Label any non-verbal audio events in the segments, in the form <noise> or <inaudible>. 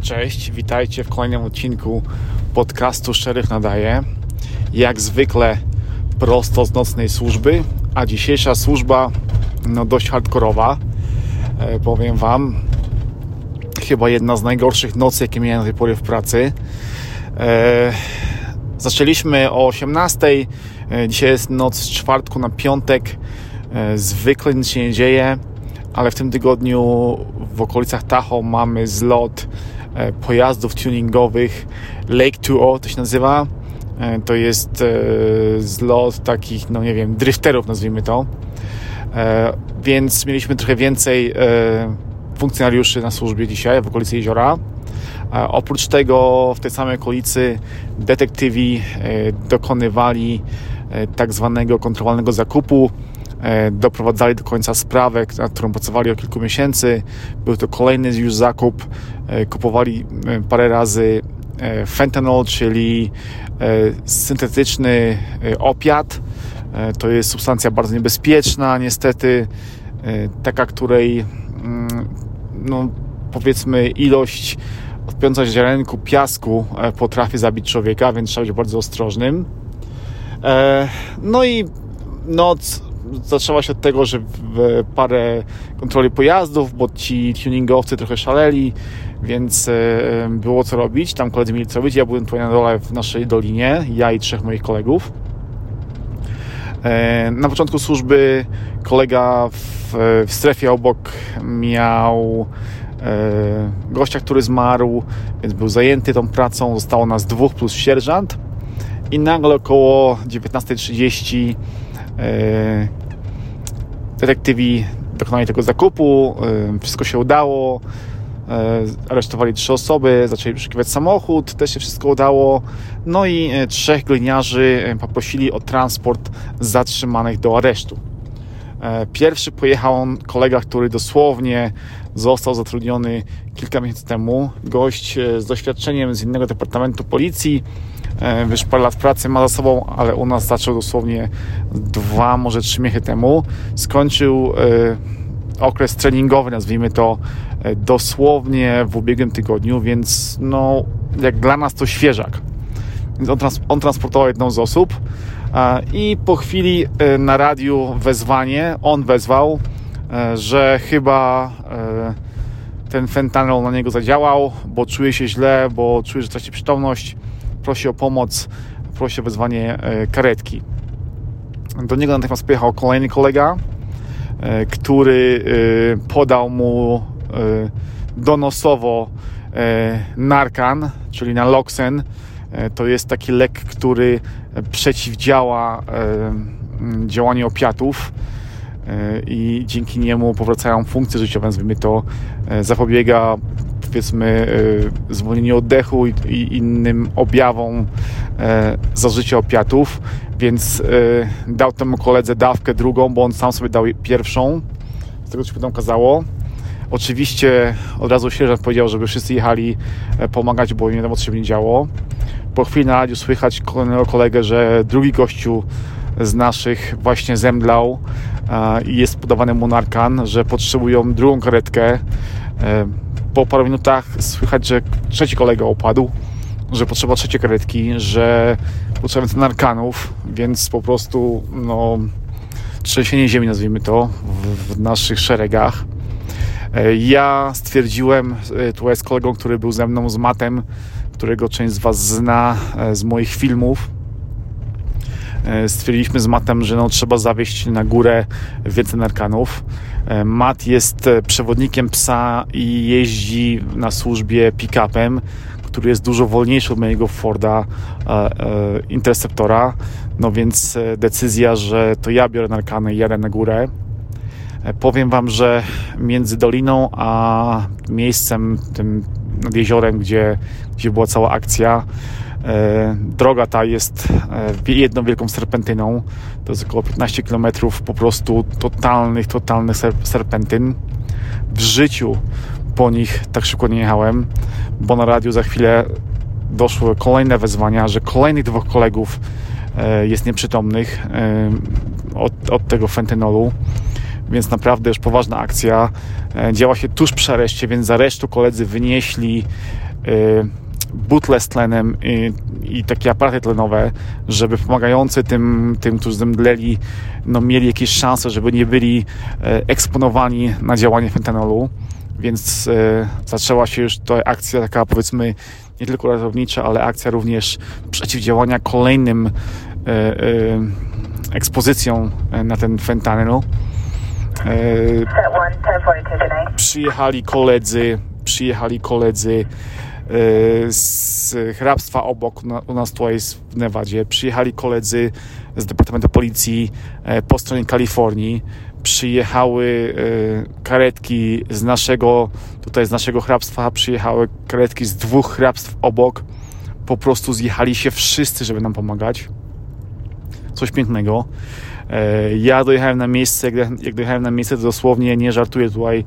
Cześć, witajcie w kolejnym odcinku podcastu Szerych Nadaje. Jak zwykle prosto z nocnej służby, a dzisiejsza służba no dość hardkorowa. E, powiem Wam, chyba jedna z najgorszych nocy, jakie miałem do tej pory w pracy. E, zaczęliśmy o 18. E, dzisiaj jest noc z czwartku na piątek. E, zwykle nic się nie dzieje, ale w tym tygodniu w okolicach Tahoe mamy zlot pojazdów tuningowych Lake 2O to się nazywa. E, to jest zlot takich, no nie wiem, drifterów nazwijmy to. Więc mieliśmy trochę więcej funkcjonariuszy na służbie dzisiaj w okolicy jeziora. Oprócz tego w tej samej okolicy detektywi dokonywali tak zwanego kontrolowanego zakupu E, doprowadzali do końca sprawę, nad którą pracowali o kilku miesięcy. Był to kolejny już zakup. E, kupowali e, parę razy fentanyl, czyli syntetyczny opiat. To jest substancja bardzo niebezpieczna, niestety, taka, której mm, no, powiedzmy ilość odpiąca ziarenku piasku potrafi zabić człowieka, więc trzeba być bardzo ostrożnym. No i noc zaczęła się od tego, że parę kontroli pojazdów, bo ci tuningowcy trochę szaleli, więc e, było co robić. Tam koledzy mieli co robić. Ja byłem tutaj na dole w naszej dolinie, ja i trzech moich kolegów. E, na początku służby kolega w, w strefie obok miał e, gościa, który zmarł, więc był zajęty tą pracą. Zostało nas dwóch plus sierżant. I nagle około 19.30 E, detektywi dokonali tego zakupu, e, wszystko się udało, e, aresztowali trzy osoby, zaczęli przeszukiwać samochód, też się wszystko udało. No i trzech gliniarzy poprosili o transport zatrzymanych do aresztu. Pierwszy pojechał kolega, który dosłownie został zatrudniony kilka miesięcy temu. Gość z doświadczeniem z innego departamentu policji, E, wiesz, parę lat pracy ma za sobą, ale u nas zaczął dosłownie dwa, może trzy miechy temu. Skończył e, okres treningowy, nazwijmy to, e, dosłownie w ubiegłym tygodniu, więc no, jak dla nas to świeżak. Więc on, trans on transportował jedną z osób i po chwili na radiu wezwanie, on wezwał, że chyba ten fentanyl na niego zadziałał, bo czuje się źle, bo czuje, że traci przytomność prosi o pomoc, prosi o wezwanie e, karetki. Do niego natychmiast pojechał kolejny kolega, e, który e, podał mu donosowo narkan, czyli naloxen. To jest taki lek, który przeciwdziała działaniu opiatów i dzięki niemu powracają funkcje życiowe, nazwijmy to, zapobiega powiedzmy e, zwolnieniu oddechu i, i innym objawom e, zażycia opiatów, więc e, dał temu koledze dawkę drugą, bo on sam sobie dał pierwszą, z tego co się potem okazało. Oczywiście od razu sierżant powiedział, żeby wszyscy jechali pomagać, bo nie wiadomo co się będzie działo. Po chwili na radiu słychać kolejnego kolegę, że drugi gościu z naszych właśnie zemdlał i jest podawany mu narkan, że potrzebują drugą karetkę po paru minutach słychać, że trzeci kolega opadł, że potrzeba trzeciej karetki, że potrzeba narkanów, więc po prostu no, trzęsienie ziemi, nazwijmy to, w, w naszych szeregach. E, ja stwierdziłem, e, tutaj z kolegą, który był ze mną, z Matem, którego część z Was zna e, z moich filmów, stwierdziliśmy z Matem, że no, trzeba zawieźć na górę więcej narkanów. E, Matt jest e, przewodnikiem psa i jeździ na służbie pick-upem, który jest dużo wolniejszy od mojego Forda e, Interceptora. No więc decyzja, że to ja biorę narkany i jadę na górę. Powiem Wam, że między doliną a miejscem, tym nad jeziorem, gdzie, gdzie była cała akcja, E, droga ta jest e, jedną wielką serpentyną. To jest około 15 km po prostu totalnych, totalnych serpentyn. W życiu po nich tak szybko nie jechałem, bo na radiu za chwilę doszły kolejne wezwania, że kolejnych dwóch kolegów e, jest nieprzytomnych od, od tego fentynolu więc naprawdę już poważna akcja. Działa się tuż przy areszcie, więc z aresztu koledzy wynieśli butle z tlenem i, i, takie aparaty tlenowe, żeby pomagający tym, tym którzy zemdleli, no, mieli jakieś szanse, żeby nie byli eksponowani na działanie fentanolu. Więc zaczęła się już to akcja taka powiedzmy nie tylko ratownicza, ale akcja również przeciwdziałania kolejnym ekspozycją na ten fentanyl. Przyjechali koledzy, przyjechali koledzy z hrabstwa obok, u nas tutaj w Nevadzie. Przyjechali koledzy z Departamentu Policji po stronie Kalifornii. Przyjechały karetki z naszego, tutaj z naszego hrabstwa, przyjechały karetki z dwóch hrabstw obok. Po prostu zjechali się wszyscy, żeby nam pomagać. Coś pięknego. Ja dojechałem na miejsce, jak dojechałem na miejsce, to dosłownie nie żartuję tutaj,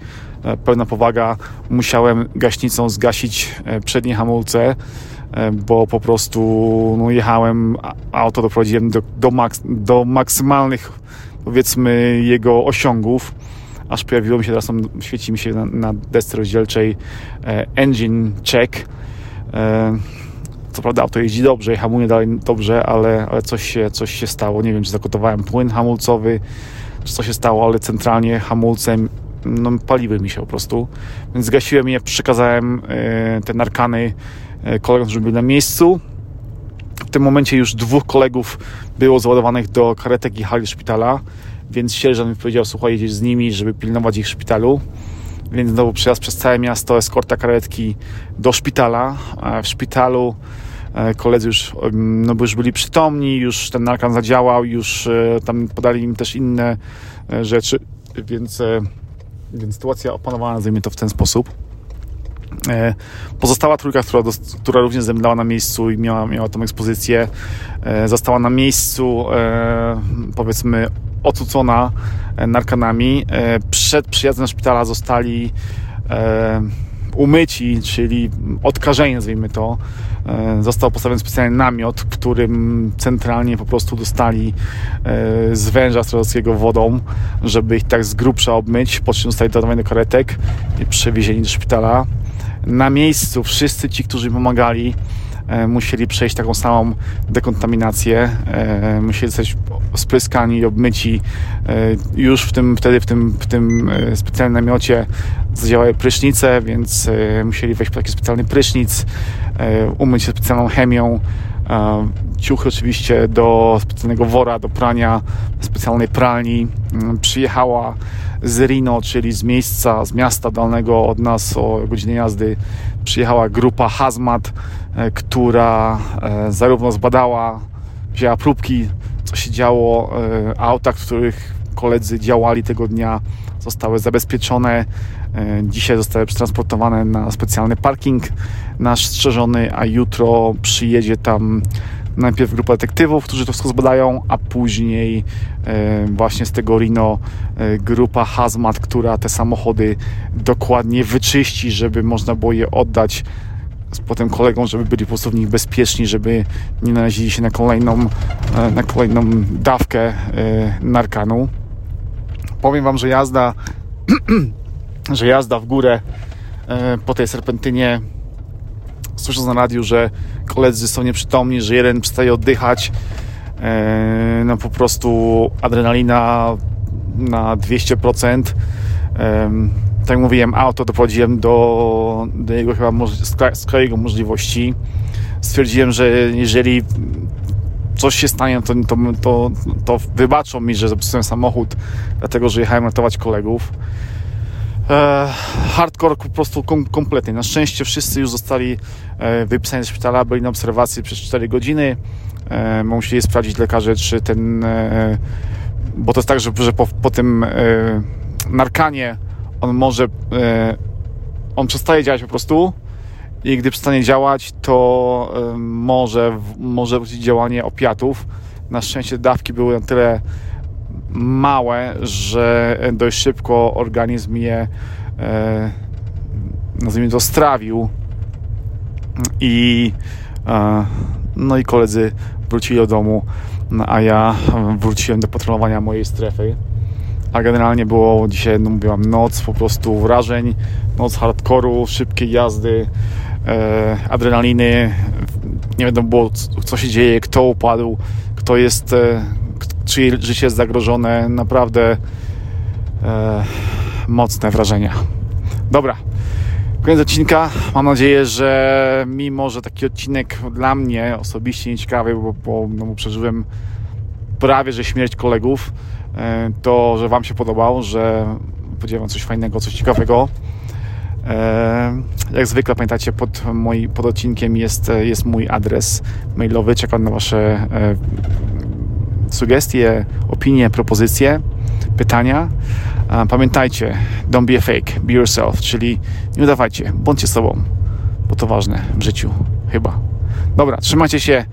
pełna powaga, musiałem gaśnicą zgasić przednie hamulce, bo po prostu no, jechałem, auto doprowadziłem do, do, maks, do maksymalnych powiedzmy jego osiągów, aż pojawiło mi się, teraz świeci mi się na, na desce rozdzielczej engine check co prawda auto jeździ dobrze i hamuje dalej dobrze, ale, ale coś, się, coś się stało. Nie wiem, czy zakotowałem płyn hamulcowy, czy co się stało, ale centralnie hamulcem no, paliły mi się po prostu. Więc zgasiłem je, przekazałem e, te narkany e, kolegom, którzy byli na miejscu. W tym momencie już dwóch kolegów było załadowanych do karetek i hali szpitala, więc sierżant mi powiedział, słuchaj, jedziesz z nimi, żeby pilnować ich w szpitalu. Więc znowu przejazd przez całe miasto, eskorta karetki do szpitala. W szpitalu e, koledzy już, no, już byli przytomni, już ten narkan zadziałał, już tam podali im też inne rzeczy, więc, więc sytuacja opanowana, nazwijmy to w ten sposób. Pozostała trójka, która, która również zemdlała na miejscu i miała, miała tą ekspozycję, została na miejscu, powiedzmy, ocucona e, narkanami. E, przed przyjazdem do szpitala zostali e, umyci, czyli odkażeni, nazwijmy to. Został postawiony specjalny namiot, w którym centralnie po prostu dostali z węża strzelackiego wodą, żeby ich tak z grubsza obmyć, po czym zostali dodawani do karetek i przewiezieni do szpitala. Na miejscu wszyscy ci, którzy pomagali, E, musieli przejść taką samą dekontaminację, e, musieli zostać spryskani i obmyci. E, już w tym, wtedy w tym, w tym specjalnym namiocie zadziałały prysznice, więc musieli wejść po taki specjalny prysznic, umyć się specjalną chemią, ciuchy oczywiście do specjalnego wora do prania, specjalnej pralni. Mm, przyjechała z Rino, czyli z miejsca, z miasta dalnego od nas o godzinie jazdy, przyjechała grupa Hazmat, e, która e, zarówno zbadała, wzięła próbki, co się działo, e, auta, których koledzy działali tego dnia, zostały zabezpieczone. Dzisiaj zostały przetransportowane na specjalny parking nasz strzeżony, a jutro przyjedzie tam najpierw grupa detektywów, którzy to wszystko zbadają, a później e, właśnie z tego Rino e, grupa Hazmat, która te samochody dokładnie wyczyści, żeby można było je oddać z potem kolegom, żeby byli po prostu w nich bezpieczni, żeby nie narazili się na kolejną, e, na kolejną dawkę narkanu. Powiem Wam, że jazda, <clears throat> że jazda w górę po tej serpentynie słysząc na radiu, że koledzy są nieprzytomni, że jeden przestaje oddychać, e, no po prostu adrenalina na 200%. Tak jak mówiłem, auto doprowadziłem do, do jego chyba skrajnego możliwości. Stwierdziłem, że jeżeli coś się stanie, to, to, to, to wybaczą mi, że zepsułem samochód, dlatego że jechałem ratować kolegów. E, hardcore po prostu kom, kompletnie. Na szczęście wszyscy już zostali e, wypisani z szpitala, byli na obserwacji przez 4 godziny. E, musieli sprawdzić lekarze, czy ten. Bo to jest tak, że, że po, po tym narkanie on może. On przestaje działać po prostu i gdy przestanie działać, to może, może wrócić działanie opiatów. Na szczęście dawki były na tyle małe, że dość szybko organizm je e, nazwijmy to strawił i e, no i koledzy wrócili do domu, a ja wróciłem do patrolowania mojej strefy. a generalnie było dzisiaj, no mówiłam, noc po prostu wrażeń, noc hardkoru, szybkiej jazdy, adrenaliny, nie wiadomo było co się dzieje, kto upadł, kto jest, e, czyje życie jest zagrożone, naprawdę e, mocne wrażenia. Dobra, koniec odcinka. Mam nadzieję, że mimo, że taki odcinek dla mnie osobiście nieciekawy, bo, bo, no, bo przeżyłem prawie, że śmierć kolegów, e, to, że Wam się podobał, że powiedziałem coś fajnego, coś ciekawego. E, jak zwykle pamiętacie, pod, moi, pod odcinkiem jest, jest mój adres mailowy. Czekam na Wasze e, sugestie, opinie, propozycje, pytania. Pamiętajcie, don't be a fake, be yourself, czyli nie udawajcie, bądźcie sobą, bo to ważne w życiu, chyba. Dobra, trzymajcie się.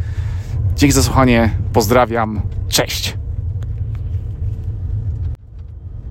Dzięki za słuchanie. Pozdrawiam. Cześć.